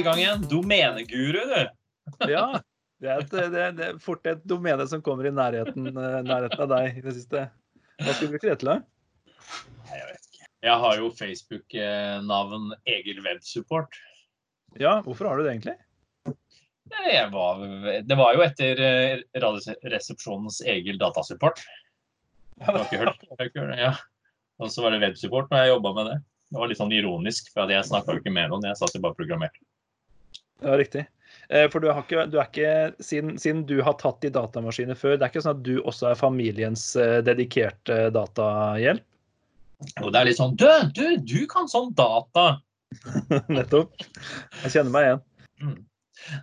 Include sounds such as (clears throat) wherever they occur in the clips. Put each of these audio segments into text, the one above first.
i gang igjen. Domeneguru, du. (laughs) Ja. Det er, et, det, det er fort et domene som kommer i nærheten, eh, nærheten av deg i det siste. Hva skal du bruke det til? da? Jeg vet ikke. Jeg har jo Facebook-navn Egil Websupport. Ja, hvorfor har du det egentlig? Var, det var jo etter eh, Radioresepsjonens Egil Datasupport. (laughs) Jeg har ikke hørt, jeg har ikke hørt det, ja. Og så var det Websupport når jeg jobba med det. Det var litt sånn ironisk, for jeg snakka jo ikke med noen. Jeg satt jo bare og programmerte. Ja, riktig. Eh, For du, har ikke, du er ikke, siden, siden du har tatt i datamaskiner før, det er ikke sånn at du også er familiens eh, dedikerte datahjelp? Jo, det er litt sånn Du, du, du kan sånn data! (laughs) Nettopp. Jeg kjenner meg igjen. Mm.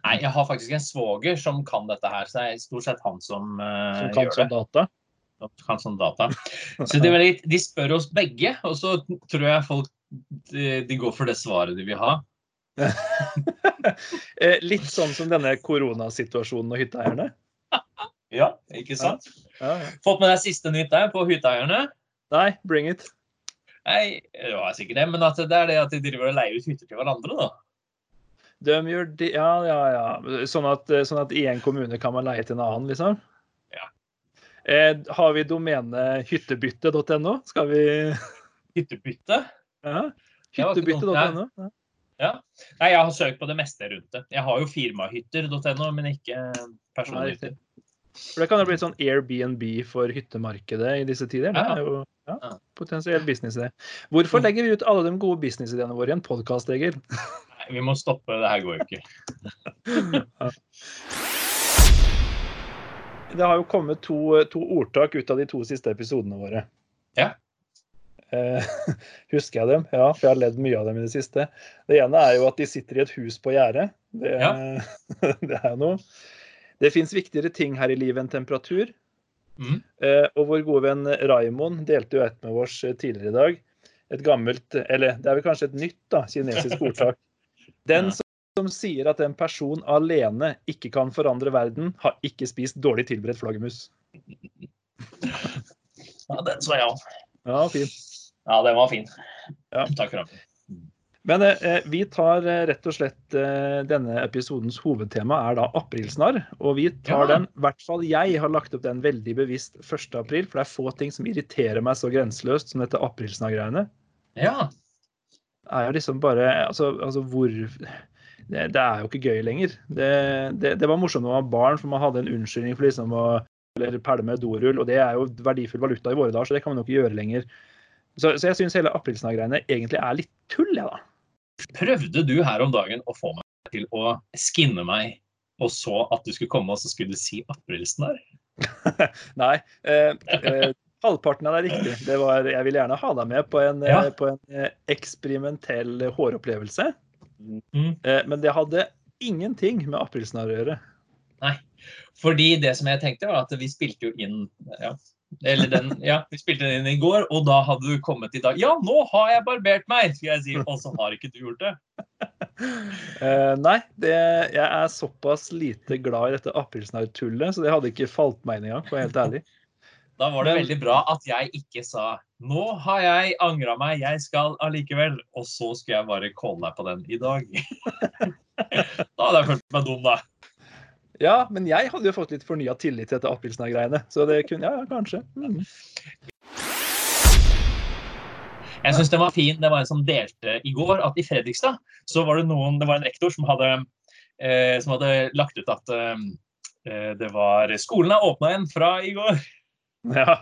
Nei, jeg har faktisk en svoger som kan dette her, så det er stort sett han som, uh, Som kan gjør sånn det. data. Som kan sånn data. Så det er litt, de spør oss begge, og så tror jeg folk de, de går for det svaret de vil ha. (laughs) Eh, Litt sånn som denne koronasituasjonen og hytteeierne. Ja, ikke sant? Ja, ja. Fått med deg siste nytt der på hytteeierne? Nei, bring it. Nei, det var sikkert det, men det er det at de driver og leier ut hytter til hverandre, da. De gjør de, ja, ja, ja. Sånn at, sånn at i en kommune kan man leie til en annen, liksom? Ja. Eh, har vi domenet hyttebytte.no? Skal vi Hyttebytte? ja. Det Hyttebytte.no? Ja. Nei, jeg har søkt på det meste rundt det. Jeg har jo firmahytter.no, men ikke personhytter. For det kan jo bli sånn Airbnb for hyttemarkedet i disse tider. Det er jo ja, potensiell business, det. Hvorfor legger vi ut alle de gode businessideene våre i en podkast, Egil? (laughs) Nei, vi må stoppe. Det her går jo ikke. (laughs) Det har jo kommet to, to ordtak ut av de to siste episodene våre. Ja. Eh, (laughs) husker jeg dem? Ja, for jeg har ledd mye av dem i det siste. Det ene er jo at de sitter i et hus på gjerdet. Det, (laughs) det er noe. Det fins viktigere ting her i livet enn temperatur. Mm. Eh, og vår gode venn Raimond delte jo et med oss eh, tidligere i dag. Et gammelt, eller det er vel kanskje et nytt da, kinesisk ordtak. (laughs) Den Ja. som, som sier at en person alene ikke kan forandre verden, har ikke spist dårlig tilberedt flaggermus. Ja, den så jeg òg. Ja, fin. Ja, den var fin. Ja. Takk for det. Men eh, vi tar eh, rett og slett eh, denne episodens hovedtema er da aprilsnarr. Og vi tar Ja. den, i hvert fall jeg har lagt opp den veldig bevisst 1. april, for det er få ting som irriterer meg så grenseløst som dette aprilsnarr-greiene. Ja. Det er jo liksom bare Altså, altså hvor det, det er jo ikke gøy lenger. Det, det, det var morsomt når man var barn, for man hadde en unnskyldning for liksom å eller pælme dorull, og det er jo verdifull valuta i våre dager, så det kan man jo ikke gjøre lenger. Så, så jeg syns hele aprilsnarr-greiene egentlig er litt tull, jeg, da. Prøvde du her om dagen å få meg til å skinne meg, og så at du skulle komme og så skulle du si aprilsnarr? (laughs) Nei. Eh, eh, halvparten av det er riktig. Det var, jeg ville gjerne ha deg med på en, Ja. eh, på en eh, eksperimentell håropplevelse. Mm. Eh, men det hadde ingenting med aprilsnarr å gjøre. Fordi det som jeg tenkte, var at vi spilte jo inn ja, eller den, ja, vi spilte den inn i går, og da hadde du kommet i dag. Ja, nå har jeg barbert meg, skal jeg si. Og så har ikke du gjort det. uh, (laughs) nei, det, jeg er såpass lite glad i dette aprilsnarr-tullet, så det hadde ikke falt meg inn engang, for å være helt ærlig. (laughs) Da var det veldig bra at jeg ikke sa nå har jeg angra meg, jeg skal allikevel. Og så skulle jeg bare calle deg på den i dag. (laughs) da hadde jeg følt meg dum, da. Ja, men jeg hadde jo fått litt fornya tillit til dette aprilsnarr-greiene, så det kunne Ja, kanskje. Mm. Jeg syns den var fin. Det var en som delte i går at i Fredrikstad så var det noen Det var en rektor som hadde, eh, som hadde lagt ut at eh, det var Skolen er åpna igjen fra i går. Ja.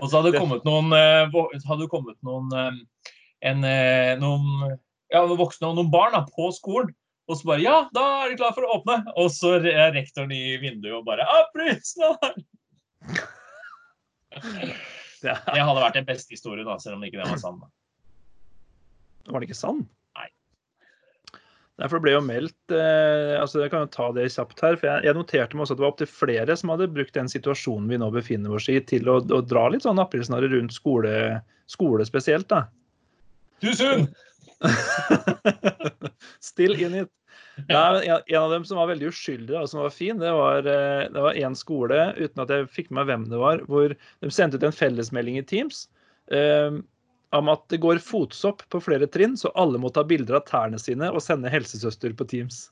Og så hadde det kommet noen, eh, hadde kommet noen, eh, en, eh, noen, ja, voksne og noen barn da, på skolen. Og så bare Ja, da er de klar for å åpne. Og så er rektoren i vinduet og bare snart! (laughs) Det hadde vært den beste historien, da, selv om ikke det var sann. var det ikke sann? Nei. Derfor ble jo meldt eh, altså Jeg kan jo ta det kjapt her. for Jeg, jeg noterte meg også at det var opptil flere som hadde brukt den situasjonen vi nå befinner oss i, til å, å dra litt sånn aprilsnarre rundt skole, skole spesielt. da. Tusen! (laughs) Still in it. Nei, en, av dem som var veldig uskyldig og som var fin, det var, eh, det var en skole, uten at jeg fikk med meg hvem det var, hvor de sendte ut en fellesmelding i Teams. eh, om at det går fotsopp på flere trinn, så alle må ta bilder av tærne sine og sende helsesøster på Teams.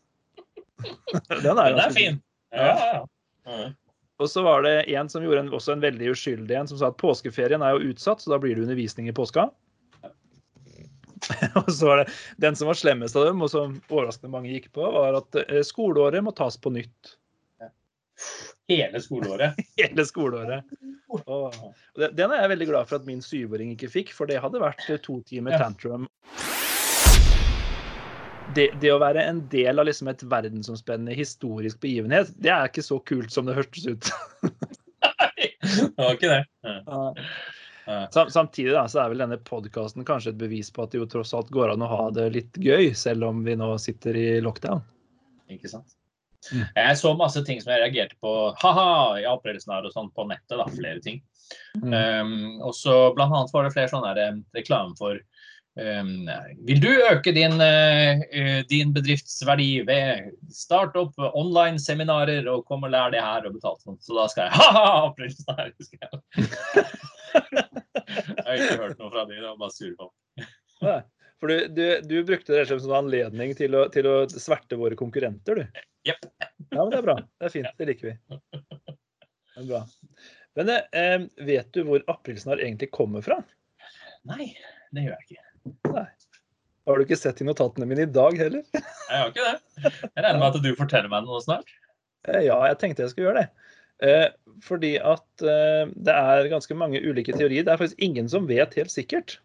Den (laughs) Den er fin. Ja, ja, ja. Og så var det en som gjorde en, også en veldig uskyldig en, som sa at påskeferien er jo utsatt, så da blir det undervisning i påska. (laughs) og så var det den som var slemmest av dem, og som overraskende mange gikk på, var at eh, skoleåret må tas på nytt. Hele skoleåret. (laughs) Hele skoleåret. Og den er jeg veldig glad for at min syvåring ikke fikk, for det hadde vært eh, to timer tantrum. Det, det å være en del av liksom et verdensomspennende historisk begivenhet, det er ikke så kult som det hørtes ut. (laughs) Det var ikke det. Ja. Samtidig da, så er vel denne podkasten kanskje et bevis på at det jo tross alt går an å ha det litt gøy, selv om vi nå sitter i lockdown. Ikke sant? Mm. Jeg så masse ting som jeg reagerte på ha-ha i aprilsnarr og sånn på nettet. da, Flere ting. Mm. Um, og så blant annet var det flere sånne her, eh, reklame for um, Vil du øke din, eh, din bedriftsverdi ved start opp online-seminarer og kom og lær det her og betalt sånn. Så da skal jeg (laughs) ha-ha, (laughs) jeg. jeg har ikke hørt noe fra de, det var bare sure på For du, du, du brukte det som en anledning til å, til å sverte våre konkurrenter, du. Yep. Ja, men det er bra. Det er fint. Det liker vi. Det er bra. Men eh, vet du hvor aprilsnarr egentlig kommer fra? Nei, det gjør jeg ikke. Har du ikke sett i notatene mine i dag heller? Jeg har ikke det. Jeg regner med at du forteller meg noe snart. Eh, Ja, jeg tenkte jeg skulle gjøre det. Eh, fordi at eh, det er ganske mange ulike teorier. Det er faktisk ingen som vet helt sikkert.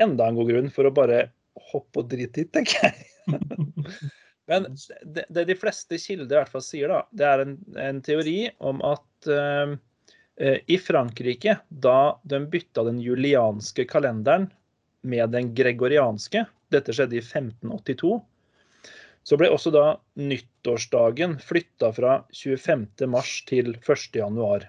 Enda en god grunn for å bare hoppe og drite i, tenker jeg. (laughs) Men det, det de fleste kilder i hvert fall sier, da, det er en, en teori om at eh, eh, i Frankrike, da de bytta den julianske kalenderen med den gregorianske, dette skjedde i 1582, så ble også da nyttårsdagen flytta fra 25. mars til 1. januar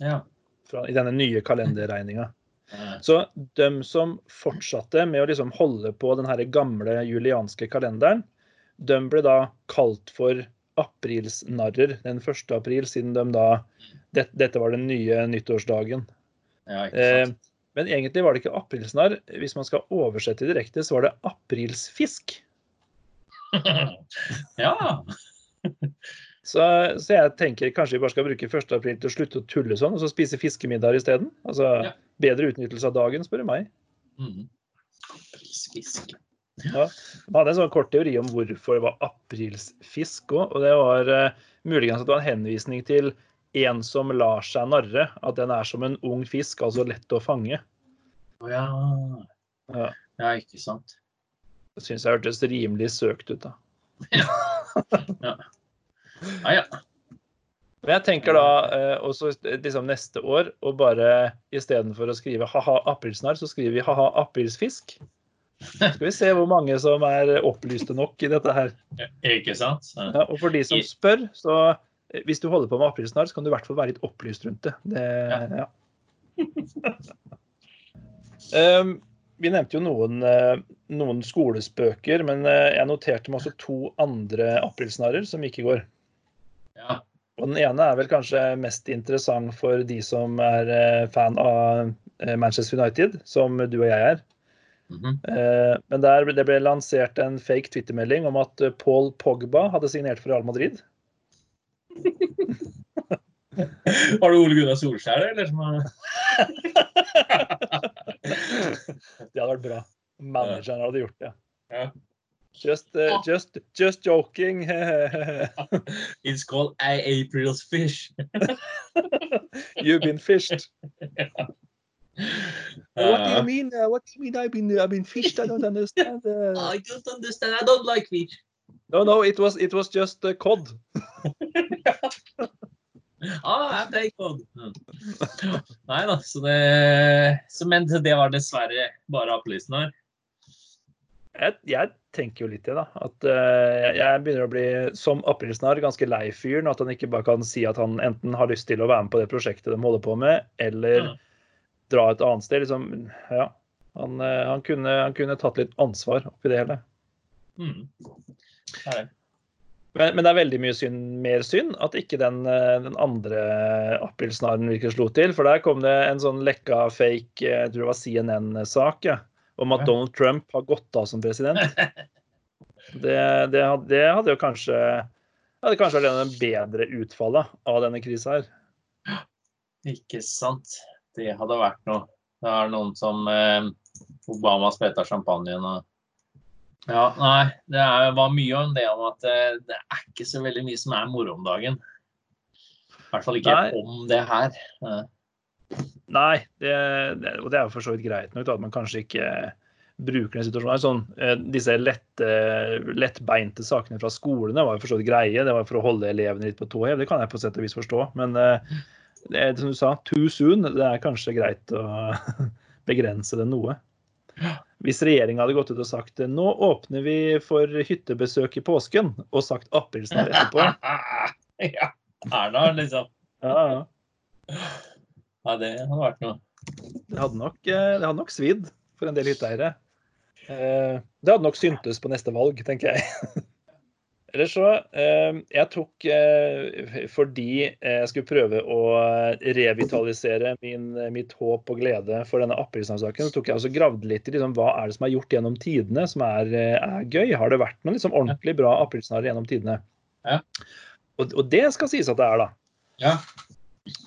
Ja. fra, i denne nye kalenderregninga. (laughs) Så de som fortsatte med å liksom holde på den her gamle julianske kalenderen, de ble da kalt for aprilsnarrer den 1. april, siden de da det, Dette var den nye nyttårsdagen. Ja, Eh, men egentlig var det ikke aprilsnarr. Hvis man skal oversette direkte, så var det aprilsfisk. (laughs) ja. Så, så jeg tenker kanskje vi bare skal bruke 1. april til å slutte å tulle sånn, og så spise fiskemiddag isteden. Altså, Ja. Bedre utnyttelse av dagen, spør du meg. Mm. Fisk. Ja. Jeg hadde en sånn kort teori om hvorfor det var aprilsfisk òg. Og det var uh, muligens at det var en henvisning til en som lar seg narre. At den er som en ung fisk, altså lett å fange. Å ja. Ja. ja, ikke sant. Syns jeg hørtes rimelig søkt ut, da. Ja, ja. Men jeg tenker da eh, også liksom neste år og bare istedenfor å skrive ha-ha aprilsnarr, så skriver vi ha-ha aprilsfisk. Skal vi se hvor mange som er opplyste nok i dette her. Ikke sant? Ja. Ja, og for de som spør, så eh, hvis du holder på med aprilsnarr, så kan du i hvert fall være litt opplyst rundt det. det ja. um, (laughs) vi nevnte jo noen, eh, noen skolespøker, men eh, jeg noterte meg også to andre aprilsnarrer som gikk i går. Ja. Og den ene er vel kanskje mest interessant for de som er eh, fan av Manchester United, som du og jeg er. Mm -hmm. Men der det ble lansert en fake Twitter-melding om at Paul Pogba hadde signert for Real Madrid. (laughs) Var det Ole Gunnar Solskjær, eller? Som har... Det hadde vært bra. Manageren hadde gjort det. Ja. Just, eh, just, just joking. (laughs) It's called A April's fish. (laughs) You've been fished. What do you Uh, mean? Uh, what do you mean? I've been I've been fished. I don't understand. Uh, (laughs) I don't understand. I don't like fish. no, no, it was it was just uh, cod. Ah. Nei da, så det så, Men det var dessverre bare aprilsnarr. Jeg, jeg tenker jo litt det, da. At uh, jeg begynner å bli som aprilsnarr ganske lei fyren. At han ikke bare kan si at han enten har lyst til å være med på det prosjektet de holder på med, eller Ja. dra et annet sted. Liksom, ja. Han, eh, han, kunne, han kunne tatt litt ansvar oppi det hele. Mm. Det. Men, men, det er veldig mye synd, mer synd at ikke den, eh, den andre aprilsnaren virker slo til. For der kom det en sånn lekka fake jeg tror det var CNN-sak ja, om at Donald Trump har gått av som president. (laughs) Det, det, det hadde jo kanskje hadde kanskje vært en bedre utfallet av denne krisa her. Ikke sant. Det hadde vært noe. Det er noen som eh, Obama spretter champagnen og ja, nei, det er, var mye om det om at det, eh, er ikke så veldig mye som er moro om dagen. I hvert fall ikke nei. om det her. Nei, det, det, og det er jo for så vidt greit nok at man kanskje ikke bruker den situasjonen. Sånn, disse lette, lettbeinte sakene fra skolene var jo for så vidt greie. Det var for å holde elevene litt på tå hev. Det kan jeg på sett og vis forstå. Men eh, det er, som du sa, too soon. Det er kanskje greit å (laughs) begrense det noe. Hvis regjeringa hadde gått ut og sagt nå åpner vi for hyttebesøk i påsken, og sagt aprilsnarr etterpå (laughs) Ja. Erna, liksom. Ja, ja. ja, det hadde vært noe. Det hadde nok, eh, det hadde nok svidd for en del hytteeiere. Eh, det hadde nok syntes på neste valg, tenker jeg. (laughs) Eller så eh, Jeg tok eh, fordi jeg skulle prøve å revitalisere min, mitt håp og glede for denne aprilsnarr-saken, så tok jeg altså gravd litt i liksom, hva er det som er gjort gjennom tidene som er, er gøy. Har det vært noen liksom, ordentlig bra aprilsnarr gjennom tidene? Ja. Og, og, det skal sies at det er, da. Ja.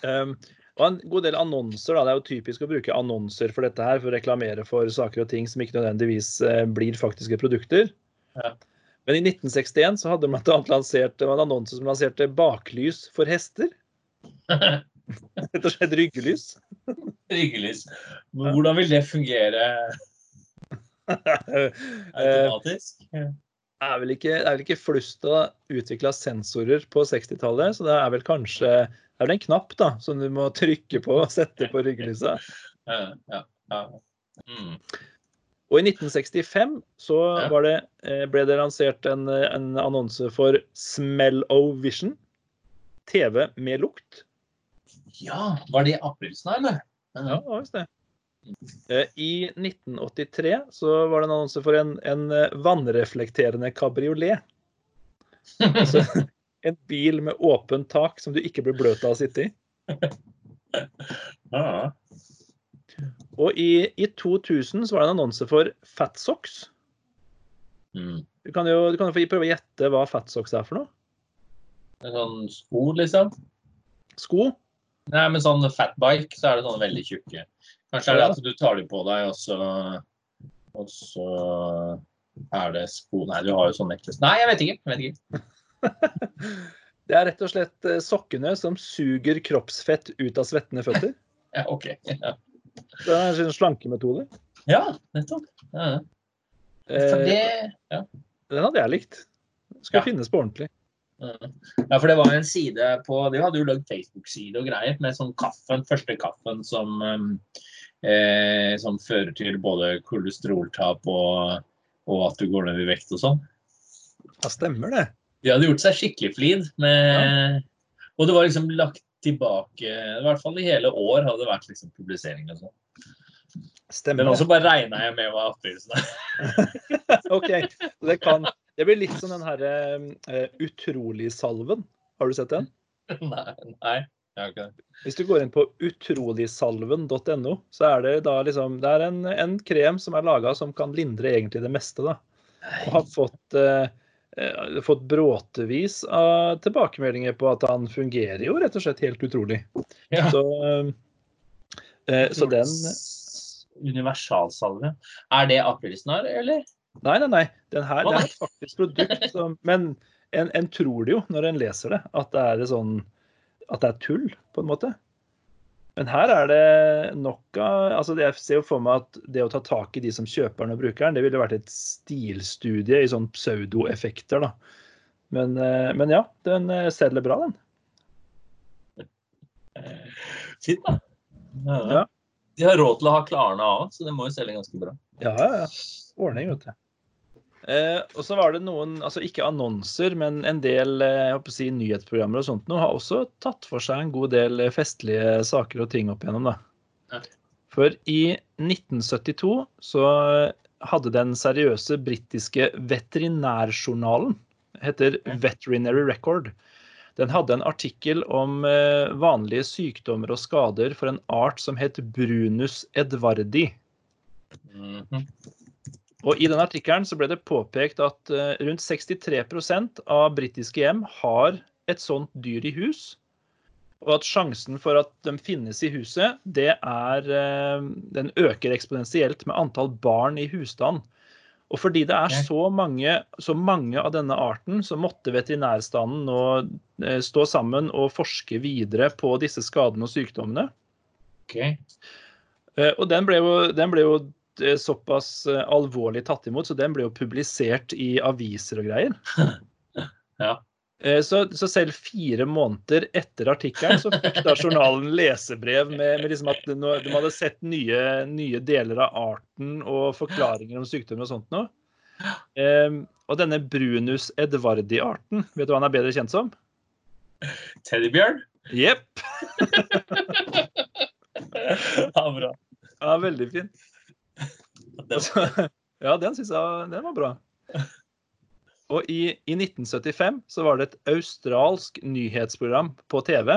Um, og en god del annonser. da, Det er jo typisk å bruke annonser for dette her, for å reklamere for saker og ting som ikke nødvendigvis blir faktiske produkter. Ja. Men i 1961 så hadde de bl.a. lansert en annonse som lanserte baklys for hester. (laughs) Rett og slett ryggelys. ryggelys. Men hvordan vil det fungere (laughs) automatisk? Det er vel ikke, er vel ikke Flusta utvikla sensorer på 60-tallet, så det er vel kanskje det er vel en knapp da, som du må trykke på og sette på ryggelyset. Ja, ja, ja. Mm. Og i 1965 så det, eh, ble det lansert en, en annonse for Smell-O-Vision. TV med lukt. Ja, var det aprilsen, eller? Ja, det var visst det. Eh, I 1983 så var det en annonse for en, en eh, vannreflekterende kabriolet. Altså (laughs) en bil med åpent tak som du ikke blir bløt av å sitte i. (laughs) Ja. Og i, i, 2000 så var det en annonse for Fatsocks. Mm. Du kan jo du kan jo prøve å gjette hva Fatsocks er for noe. En sånn sko, liksom? Sko? Nei, men sånn fatbike så er det sånne veldig tjukke. Kanskje er det at du tar dem på deg, og så, og så er det sko Nei, du har jo sånn necklace. Nei, jeg vet ikke. Jeg vet ikke. (laughs) det er rett og slett eh, sokkene som suger kroppsfett ut av svettende føtter. (laughs) ja, ok. Ja. Det er en slankemetode. Ja, nettopp. Ja. For det, ja. Den hadde jeg likt. Skal ja. finnes på ordentlig. Ja, for det var en side på De hadde jo lagd Facebook-side og greier med sånn kaffen, første kaffen som, eh, som fører til både kolesteroltap og, og, at du går ned i vekt og sånn. Ja, stemmer det. De hadde gjort seg skikkelig flid med ja. Og det var liksom lagt tilbake I hvert fall i hele år hadde det vært liksom publisering og sånn. Stemmer. Men også bare regna jeg med hva aprilsen er. (laughs) OK. Det, kan, det blir litt som den herre uh, Utrolig-salven. Har du sett den? (laughs) nei. nei. Okay. Hvis du går inn på utroligsalven.no, så er det da liksom Det er en, en krem som er laga som kan lindre egentlig det meste, da. Og har fått uh, Eh, fått bråtevis av tilbakemeldinger på at han fungerer jo rett og slett helt utrolig. Ja. Så, eh, så den Universalsalve. Er det aprilsnarr, eller? Nei, nei, nei. Den her det er et faktisk produkt. Som, men en, en, tror det jo når en leser det, at det er sånn at det er tull, på en måte. Men her er det nok av altså Jeg ser jo for meg at det å ta tak i de som kjøper den og bruker den, det ville vært et stilstudie i sånn pseudoeffekter, da. Men, eh, men, ja, den eh, selger bra, den. Fint, da. Ja. De har råd til å ha Klarna òg, så det må jo selge ganske bra. Ja, ja, ja. Ordning, vet du. Eh, og så var det noen, altså ikke annonser, men en del eh, jeg håper å si, nyhetsprogrammer og sånt nå har også tatt for seg en god del eh, festlige saker og ting opp igjennom. da. For i 1972 så hadde den seriøse britiske veterinærjournalen heter Veterinary Record. Den hadde en artikkel om eh, vanlige sykdommer og skader for en art som het Brunus edvardi. Mhm. Og I denne artikkelen så ble det påpekt at eh, rundt 63% av britiske hjem har et sånt dyr i hus. Og at sjansen for at de finnes i huset, det er eh, Den øker eksponentielt med antall barn i husstand. Og fordi det er så mange, så mange av denne arten, så måtte veterinærstanden nå eh, stå sammen og forske videre på disse skadene og sykdommene. OK. Eh, Og den ble jo, den ble jo såpass eh, alvorlig tatt imot, så den ble jo publisert i aviser og greier. (laughs) Ja. Eh, Så, så selv fire måneder etter artikkelen så fikk da journalen lesebrev med, med liksom at de hadde sett nye, nye deler av arten og forklaringer om sykdommer og sånt noe. Eh, og denne Brunus edvardi-arten, vet du hva han er bedre kjent som? Teddybjørn? Jepp. (laughs) Ja, bra. Ja, veldig fin. (laughs) Ja, den syns jeg den var bra. Og i, i 1975 så var det et australsk nyhetsprogram på TV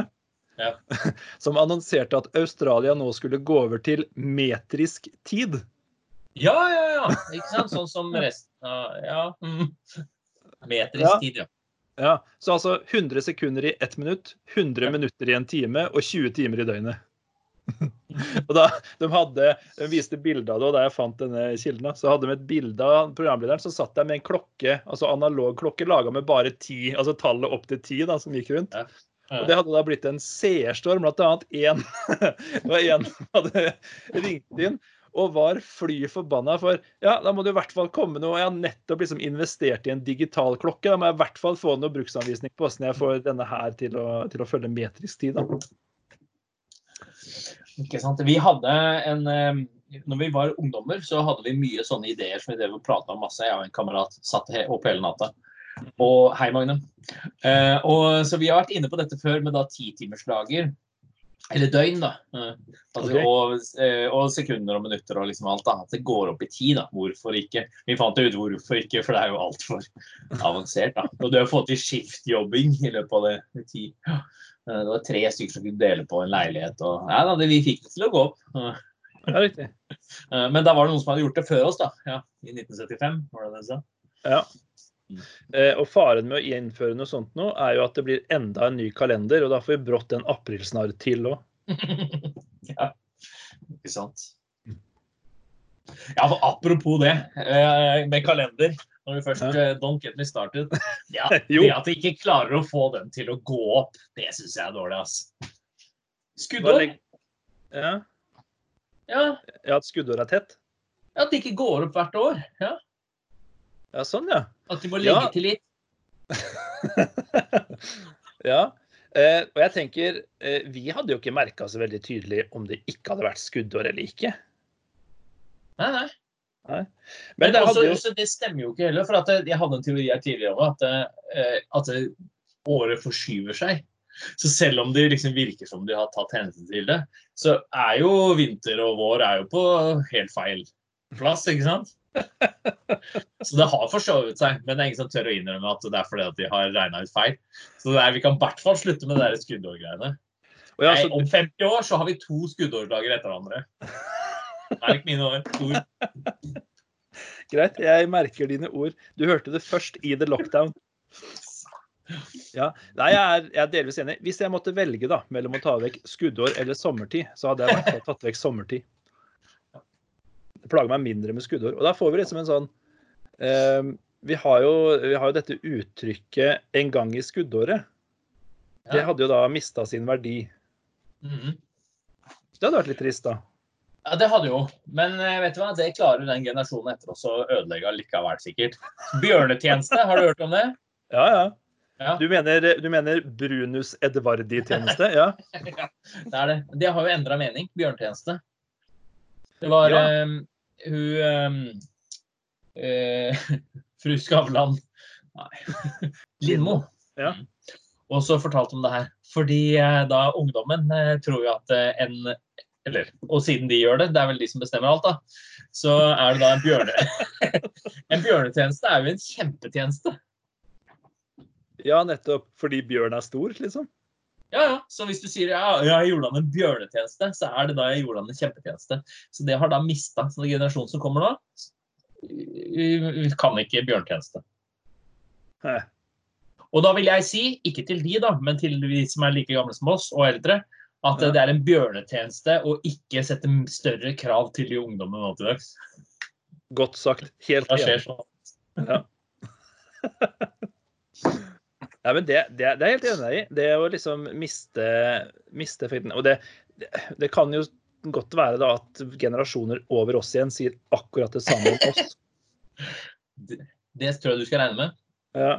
Ja. (laughs) som annonserte at Australia nå skulle gå over til metrisk tid. Ja, ja, ja. Ikke sant? Sånn som resten av Ja. Mm. Metrisk Ja. tid, ja. Ja, Så altså 100 sekunder i ett minutt, 100 Ja. minutter i en time og 20 timer i døgnet. (laughs) (laughs) og da de hadde, de viste bilde av det, og da jeg fant denne kilden, så hadde de et bilde av programlederen som satt der med en klokke, altså analog klokke laga med bare ti, altså tallet opp til ti, da, som gikk rundt. Og det hadde da blitt en seerstorm, blant annet én (laughs) Det var en som hadde ringt inn og var fly forbanna for ja, da må det i hvert fall komme noe. Jeg har nettopp liksom investert i en digital klokke. Da må jeg i hvert fall få noe bruksanvisning på hvordan jeg får denne her til å, til å følge metrisk tid. Da. Ikke sant? Vi hadde en eh, når vi var ungdommer, så hadde vi mye sånne ideer som vi drev og prata om masse. Jeg og en kamerat satt opp hele natta. Og hei, Magne. Eh, og, så vi har vært inne på dette før med da titimersdager. Eller døgn, da. Eh, altså, okay. og, eh, og sekunder og minutter og liksom alt. da. At det går opp i tid. da. Hvorfor ikke? Vi fant ut hvorfor ikke, for det er jo altfor avansert. da. Og det å få til skiftjobbing i løpet av det tid Eh, Det var tre stykker som kunne dele på en leilighet. og ja, da, det, Vi fikk det til å gå opp. Eh, (laughs) Ja, riktig. Eh, Men da var det noen som hadde gjort det før oss, da. Ja, I 1975, var det det sa? Ja. Eh, og faren med å innføre noe sånt nå, er jo at det blir enda en ny kalender, og da får vi brått en aprilsnarr til òg. (laughs) ja, ikke sant. Ja, for apropos det, eh, med kalender. Når vi først Ja. eh, Don't get me started. Ja, (laughs) det at vi ikke klarer å få den til å gå opp, det syns jeg er dårlig, ass. Skuddår? Ja, Ja, ja, at skuddår er tett? Ja, at det ikke går opp hvert år. Ja, Ja, sånn, ja. At de må legge Ja. til litt. (laughs) ja. Eh, og jeg tenker, eh, vi hadde jo ikke merka så veldig tydelig om det ikke hadde vært skuddår eller ikke. Nei, nei. Men Men det også, jo så det stemmer jo ikke heller. For at eh, jeg hadde en teori her tidligere om at, eh, at eh, året forskyver seg. Så selv om det liksom virker som de har tatt hensyn til det, så er jo vinter og vår er jo på helt feil plass, ikke sant? (laughs) Så det har forsovet seg, men det er ingen som tør å innrømme at det er fordi at de har regna ut feil. Så er, vi kan i hvert fall slutte med der skuddårgreiene. ja, så, om 50 år så har vi to skuddårsdager etter hverandre. (laughs) Det er ikke mine. Ord. (laughs) Greit, jeg merker dine ord. Du hørte det først i The Lockdown. Ja, Nei, jeg er, jeg er delvis enig. Hvis jeg måtte velge da, mellom å ta vekk skuddår eller sommertid, så hadde jeg vært tatt vekk sommertid. Det plager meg mindre med skuddår. Og da får vi liksom en sånn eh, vi, har jo, vi har jo dette uttrykket 'en gang i skuddåret'. Det hadde jo da mista sin verdi. Mhm. Det hadde vært litt trist, da. Ja, det hadde jo. Men eh, vet du hva? det klarer den generasjonen etter oss å ødelegge likevel, sikkert. Bjørnetjeneste, har du hørt om det? Ja, ja. Ja. Du mener, du mener Brunus Edvardi-tjeneste? Ja. (laughs) Det er det. Det har jo endra mening. Bjørnetjeneste. Det var Ja. eh, hun eh, uh, Fru Skavlan Nei. (laughs) Lindmo. Ja. Og så fortalte om det her. Fordi eh, da ungdommen tror jo at en eller, Og siden de gjør det, det er vel de som bestemmer alt, da. Så er det da en bjørne... (laughs) en bjørnetjeneste er jo en kjempetjeneste. Ja, nettopp. Fordi bjørn er stor, liksom? Ja, ja. Så hvis du sier ja, jeg gjorde han en bjørnetjeneste, så er det da jeg gjorde han en kjempetjeneste. Så det har da mista. Så den generasjonen som kommer nå, vi kan ikke bjørnetjeneste. Og da vil jeg si, ikke til de, da, men til de som er like gamle som oss og eldre, at det er en bjørnetjeneste å ikke sette større krav til de ungdommene nå til dags. Godt sagt. Helt enig. sånn? Ja, men det, det, det er jeg helt enig i. Det å liksom miste, miste effekten Og det, det kan jo godt være da at generasjoner over oss igjen sier akkurat det samme om oss. (laughs) Det, det tror jeg du skal regne med. Ja.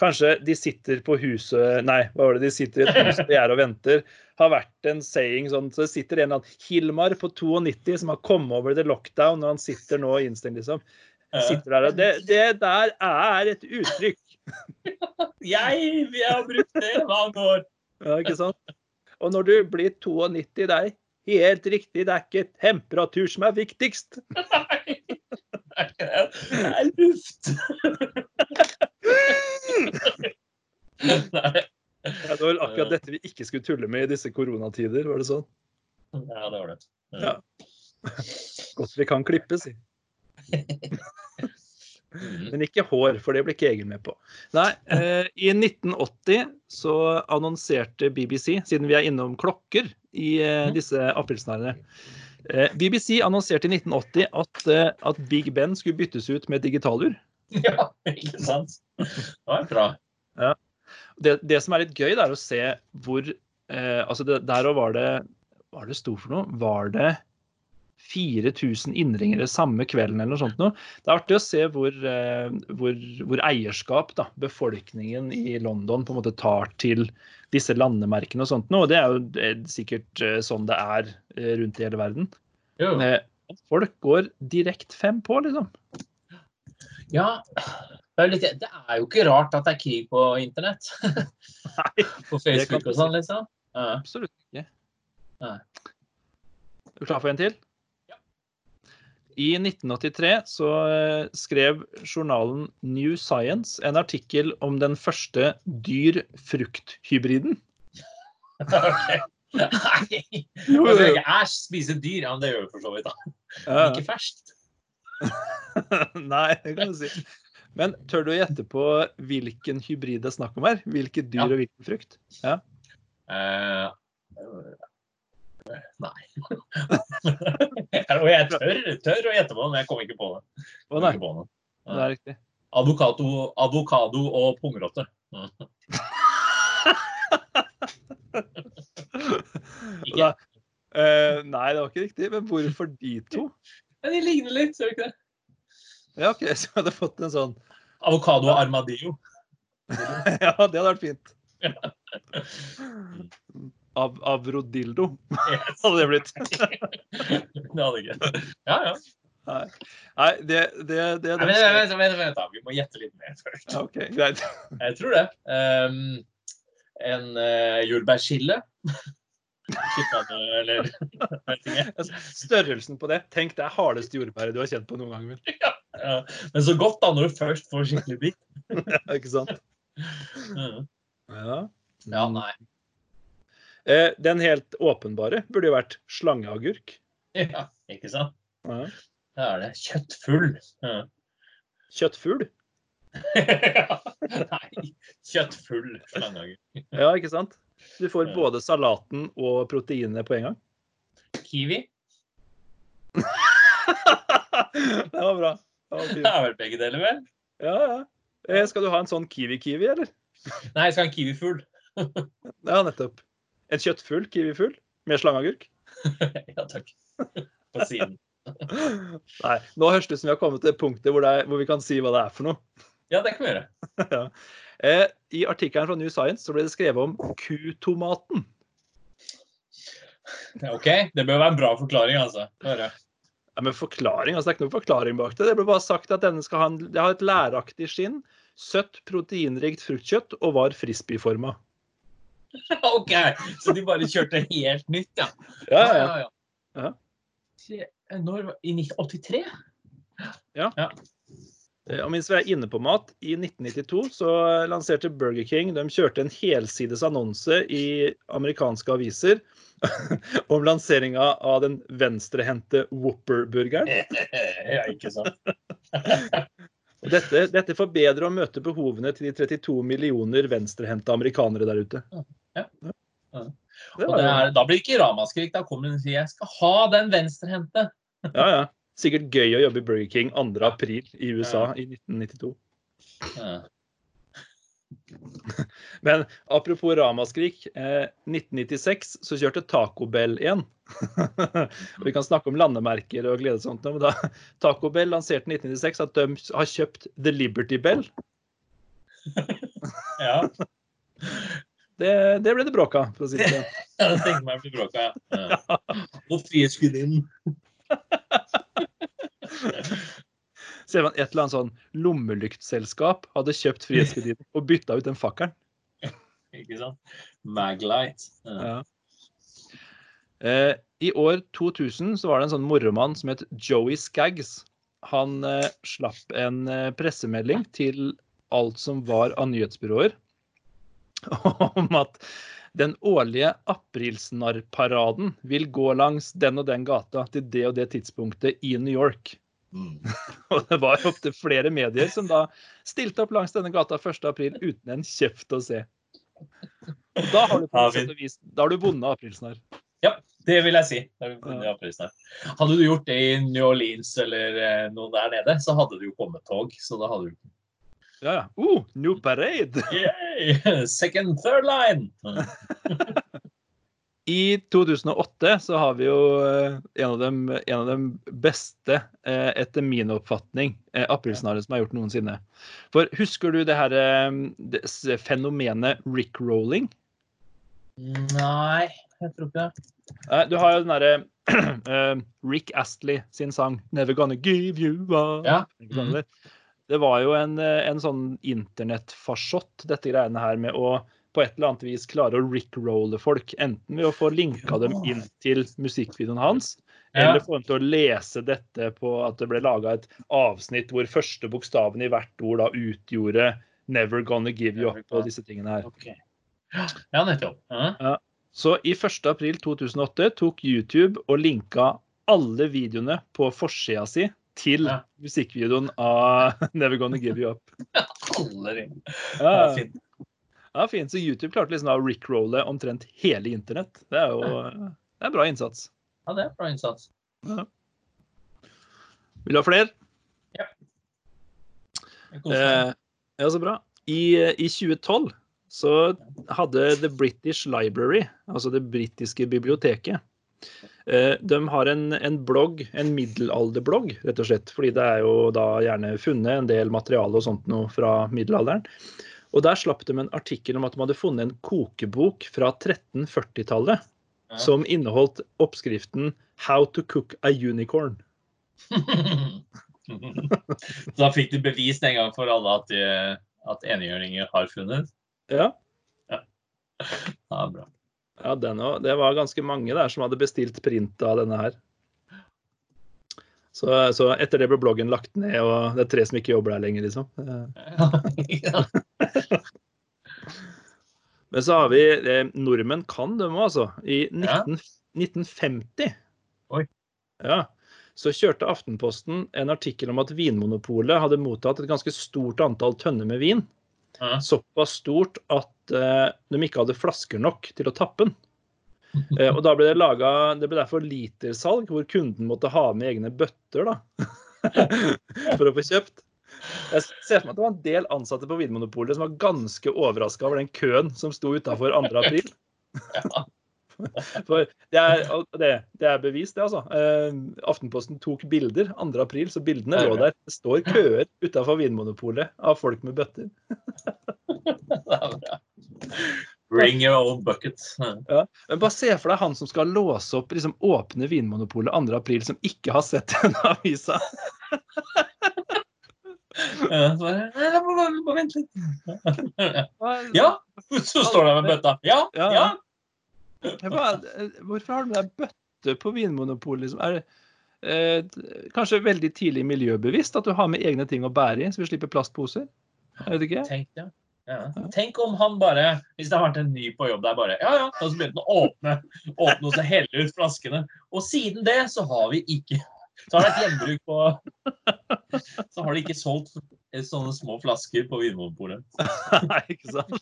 Kanskje de sitter på huset Nei, hva var det? De sitter i et hus de er og venter. Har vært en saying sånn Så det sitter en eller annen Hilmar på 92 som har kommet over the lockdown, og han sitter nå innstengt, liksom. Sitter der og det, det der er et uttrykk. (laughs) Jeg, vil har brukt det i mange år. Ja, ikke sant? Og når du blir 92, det er helt riktig, det er ikke temperatur som er viktigst. (laughs) Nei. Det er luft. Nei. Ja, det var vel akkurat dette vi ikke skulle tulle med i disse koronatider, var det sånn? Ja, det var det. Ja. Godt vi kan klippe, si. Mhm. Men ikke hår, for det blir ikke Egil med på. Nei, eh, i 1980 så annonserte BBC, siden vi er innom klokker i eh, disse aprilsnarrene eh, BBC annonserte i 1980 at, eh, at Big Ben skulle byttes ut med digitalur. Ja, ikke sant? Det var bra. Det, det som er litt gøy, det er å se hvor eh, Altså, det, der òg var det Hva var det sto for noe? Var det 4000 innringere samme kvelden eller noe sånt noe? Det er artig å se hvor, eh, hvor, hvor eierskap da, befolkningen i London på en måte tar til disse landemerkene og sånt noe. Og det er jo eh, sikkert eh, sånn det er eh, rundt i hele verden. Eh, Folk går direkt fem på, liksom. Ja, det er, litt, det er jo ikke rart at det er krig på internett. Nei, (laughs) På Facebook og sånn, liksom. Ja. absolutt ikke. Nei. Er du klar for en til? Ja. I 1983 så eh, skrev journalen New Science en artikkel om den første dyr-frukt-hybriden. (laughs) Ok. Nei. Er spise dyr. Ja, men det gjør vi for så vidt, da. Ja, Ikke ferskt. (laughs) Nei, det kan du si. Men tør du å gjette på hvilken hybrid det er snakk om her? Hvilket dyr Ja. og hvilken frukt? Ja. Uh, nei. (laughs) og jeg tør, tør å gjette på det, men jeg kommer ikke på det. Å Kommer nei, på det. det er riktig. Avokado, avokado og pungrotte. (laughs) Ikke? Da, eh, nei, det var ikke riktig. Men hvorfor de to? Men de ligner litt, ser du ikke det? Ja, OK, (laughs) så jeg hadde fått en sånn Avokado og armadillo. (laughs) Ja, det hadde vært fint. (laughs) Av, avrodildo Yes. hadde det blitt. det hadde ikke. Ja, ja. Nei, Nei det, det, det, Nei, det Vent, vent, vent. Vi må gjette litt mer først. OK, greit. Jeg tror det. Um, en uh, jordbærskille. Altså, Størrelsen på det. Tenk det er hardeste jordbæret du har kjent på noen gang. vel? Ja, Men så godt da når du først får skikkelig bit. (laughs) Ja, ikke sant? Ja. Ja, nei. Eh, den helt åpenbare burde jo vært slangeagurk. Ja, ikke sant? Ja. Da er det kjøttfull. Ja. (laughs) Kjøttfugl. Nei, kjøttfull slangeagurk. Ja, ikke sant? Du får både salaten og proteinene på en gang. Kiwi. (laughs) det var bra. Det er vel begge deler, vel? Ja, ja. Eh, Skal du ha en sånn kiwi-kiwi, eller? Nei, jeg skal ha en kiwifugl. (laughs) Ja, nettopp. En kjøttfull kiwifugl med slangeagurk? (laughs) Ja, takk. På siden. (laughs) Nei, nå høres det ut som vi har kommet til punktet hvor, er, hvor vi kan si hva det er for noe. Ja, det kan vi gjøre. Eh, I artikkelen fra New Science så ble det skrevet om kutomaten. OK, det bør være en bra forklaring, altså. Høre. Ja, men forklaring, altså Det er ikke noen forklaring bak det. Det ble bare sagt at denne skal ha, en, har et læraktig skinn, søtt, proteinrikt fruktkjøtt og var frisbeeforma. (laughs) OK, så de bare kjørte helt nytt, ja. Ja, ja, ja. Ja. ja. Når I 1983? Ja. Eh, Og mens vi er inne på mat, i 1992 så lanserte Burger King De kjørte en helsides annonse i amerikanske aviser (laughs) om lanseringa av den venstrehendte Whopper-burgeren. (laughs) ja, ikke sant? (laughs) Dette, dette forbedrer bedre å møte behovene til de 32 millioner venstrehendte amerikanere der ute. Ja. Det Og er, da blir det ikke ramaskrik. Da kommer hun og sier 'jeg skal ha den venstrehendte'. ja, ja. Sikkert gøy å jobbe i Burger King 2. april i USA i 1992. Ja. (laughs) Men apropos ramaskrik. Eh, 1996 så kjørte Taco Bell igjen. Og (laughs) vi kan snakke om landemerker og glede sånt, men da Taco Bell lanserte 1996 at de har kjøpt The Liberty Bell. (laughs) ja. Det, det ble det bråk av, for å si det sånn. Jeg tenker meg blir bråka, ja. ja. Og Frihetsgudinnen. (laughs) Ser man et eller annet sånn lommelyktselskap hadde kjøpt Frihetsgudinen og bytta ut den fakkelen. (laughs) Ikke sant? Maglight. Ja. Ja. Eh, I år 2000 så var det en sånn moromann som het Joey Skaggs. Han eh, slapp en eh, pressemelding til alt som var av nyhetsbyråer (laughs) om at den årlige aprilsnarrparaden vil gå langs den og den gata til det og det tidspunktet i New York. Mm. (laughs) Og det var opptil flere medier som da stilte opp langs denne gata 1. april uten en kjeft å se. Og da har du på sett og vis da har du vunnet aprilsnarr. Ja, det vil jeg si. Hadde du gjort det i New Orleans eller eh, noe der nede, så hadde det jo kommet tog. Så da hadde du Ja, ja. Oh, new parade! (laughs) Yay! Second, third line! (laughs) I 2008 så har vi jo eh, en av dem, en av dem beste, eh, etter min oppfatning, eh, som er gjort noensinne. For husker du det her det fenomenet rickrolling? Nei, jeg tror ikke det. Du har jo den derre (clears throat) Rick Astley sin sang 'Never Gonna Give You Up'. Ja. Sant, eller? Det var jo en, eh, en sånn internettfarsott, dette greiene her med å på et eller annet vis klare å rickrolle folk. Enten ved å få linka dem inn til musikkvideoen hans, Ja. eller få dem til å lese dette på at det ble laga et avsnitt hvor første bokstaven i hvert ord da utgjorde 'Never Gonna Give You Up' og disse tingene her. Ja, nettopp. Ja. Så i 1. april 2008 tok YouTube og linka alle videoene på forsida si til Ja. musikkvideoen av (laughs) 'Never Gonna Give You Up'. Alle. Ja, Ja, fint. Så YouTube klarte liksom å rickrolle omtrent hele internett. Det er jo det er bra innsats. Ja, det er bra innsats. Vil du ha flere? Ja. Eh, ja, så bra. I, I 2012 så hadde The British Library, altså det britiske biblioteket, de har en, en blogg, en middelalderblogg, rett og slett. Fordi det er jo da gjerne funnet en del materiale og sånt noe fra middelalderen. Og der slapp de en artikkel om at de hadde funnet en kokebok fra 1340-tallet Ja. som inneholdt oppskriften 'How to cook a unicorn'. (laughs) da fikk du bevist en gang for alle at, de, at enhjørninger har funnet. Ja, Ja, (laughs) bra. Ja. Det var ganske mange der som hadde bestilt print av denne her. Så, så etter det ble bloggen lagt ned, og det er tre som ikke jobber der lenger, liksom. (laughs) Ja. (laughs) Men så har vi eh, Nordmenn kan dem òg, altså. I 19, 1950 Oi. Ja, så kjørte Aftenposten en artikkel om at Vinmonopolet hadde mottatt et ganske stort antall tønner med vin. Ja. Såpass stort at eh, de ikke hadde flasker nok til å tappe den. Eh, og da ble det laget, Det ble derfor litersalg, hvor kunden måtte ha med egne bøtter da, (laughs) for å få kjøpt. Jeg ser for meg at det var en del ansatte på Vinmonopolet som var ganske overraska over den køen som sto utafor 2. april. (laughs) (laughs) For det er, det, det er bevist, det, altså. Eh, Aftenposten tok bilder 2. april, så bildene lå der. Det står køer utafor Vinmonopolet av folk med bøtter. Det er bra. (laughs) Bring your own bucket. Men bare se for deg han som skal låse opp, liksom åpne Vinmonopolet 2. april, som ikke har sett den avisa. (laughs) Ja, så jeg må- må- må Vent litt. Ja, så står det med bøtta. Ja, Ja. ja. Bare, hvorfor har du med deg bøtte på Vinmonopolet? Liksom? Er det, eh, kanskje veldig tidlig miljøbevisst at du har med egne ting å bære i, så vi slipper plastposer. Jeg vet ikke. Tenk, ja. Ja. Tenk om han bare, hvis det har vært en ny på jobb der, bare Ja, ja. Og så begynte han å åpne, åpne og så helle ut flaskene. Og siden det så har vi ikke Så har det et gjenbruk på Så har de ikke solgt sånne små flasker på Vinmonopolet. (laughs) Nei, ikke sant?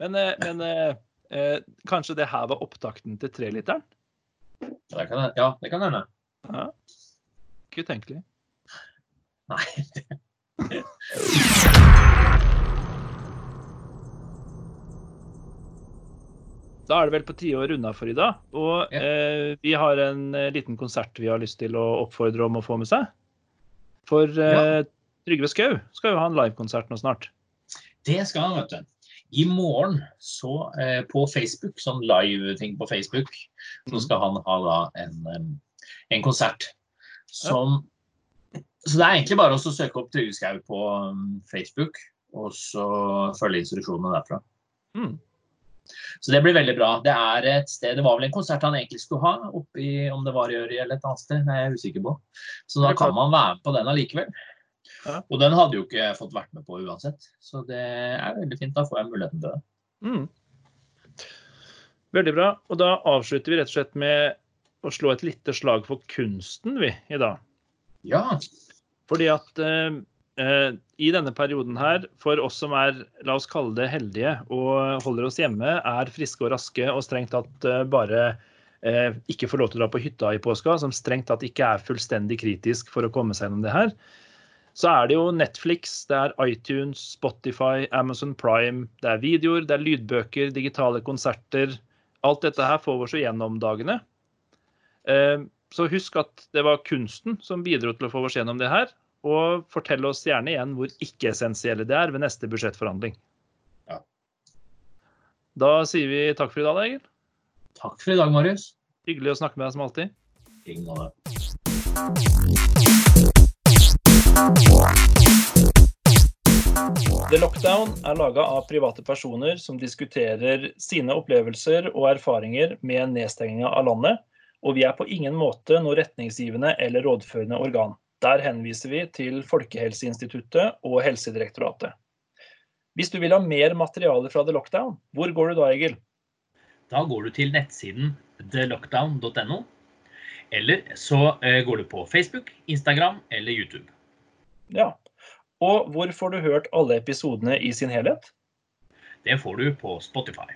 Men, eh, men eh, eh, kanskje det her var opptakten til treliteren? Ja, det kan hende. Ja. Ikke utenkelig. Nei. (laughs) Da er det vel på tide å runde av for i dag. Og Ja. eh, vi har en eh, liten konsert vi har lyst til å oppfordre om å få med seg. For eh, Trygve Skau skal jo ha en livekonsert nå snart. Det skal han, vet du. I morgen så eh, på Facebook, sånn live-ting på Facebook, så Mhm. skal han ha da en, en konsert som Så det er egentlig bare å søke opp Trygve Skau på um, Facebook, og så følge instruksjonene derfra. Mm. Så det blir veldig bra. Det er et sted, det var vel en konsert han egentlig skulle ha, oppi, om det var i Øri eller et annet sted, det er jeg usikker på. Så da kan man være med på den allikevel. Ja. Og den hadde jo ikke fått vært med på uansett. Så det er veldig fint. Da får jeg muligheten til det. Mm. Veldig bra. Og da avslutter vi rett og slett med å slå et lite slag for kunsten, vi, i dag. Ja. Fordi at eh, i denne perioden her, for oss som er, la oss kalle det heldige, og holder oss hjemme, er friske og raske og strengt tatt eh, bare eh, ikke får lov til å dra på hytta i påska, som strengt tatt ikke er fullstendig kritisk for å komme seg gjennom det her, så er det jo Netflix, det er iTunes, Spotify, Amazon Prime, det er videoer, det er lydbøker, digitale konserter. Alt dette her får vi oss gjennom dagene. Eh, Så husk at det var kunsten som bidro til å få oss gjennom det her. Og fortell oss gjerne igjen hvor ikke-essensielle det er ved neste budsjettforhandling. Ja. Da sier vi takk for i dag, Egil. Takk for i dag, Marius. Hyggelig å snakke med deg som alltid. Ingen av det. The Lockdown er laga av private personer som diskuterer sine opplevelser og erfaringer med nedstenginga av landet, og vi er på ingen måte noe retningsgivende eller rådførende organ. Der henviser vi til Folkehelseinstituttet og Helsedirektoratet. Hvis du vil ha mer materiale fra The Lockdown, hvor går du da, Egil? Da går du til nettsiden thelockdown.no. Eller så eh, går du på Facebook, Instagram eller YouTube. Ja. Og hvor får du hørt alle episodene i sin helhet? Det får du på Spotify.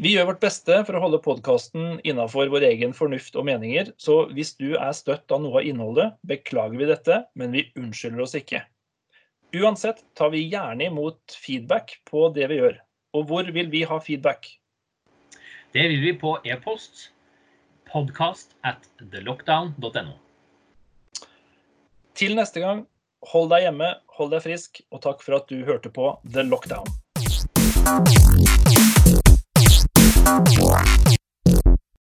Vi gjør vårt beste for å holde podkasten innafor vår egen fornuft og meninger, så hvis du er støtt av noe av innholdet, beklager vi dette, men vi unnskylder oss ikke. Uansett tar vi gjerne imot feedback på det vi gjør. Og hvor vil vi ha feedback? Det vil vi på e-post podcast at thelockdown.no. Til neste gang, hold deg hjemme, hold deg frisk, og takk for at du hørte på The Lockdown. Wow.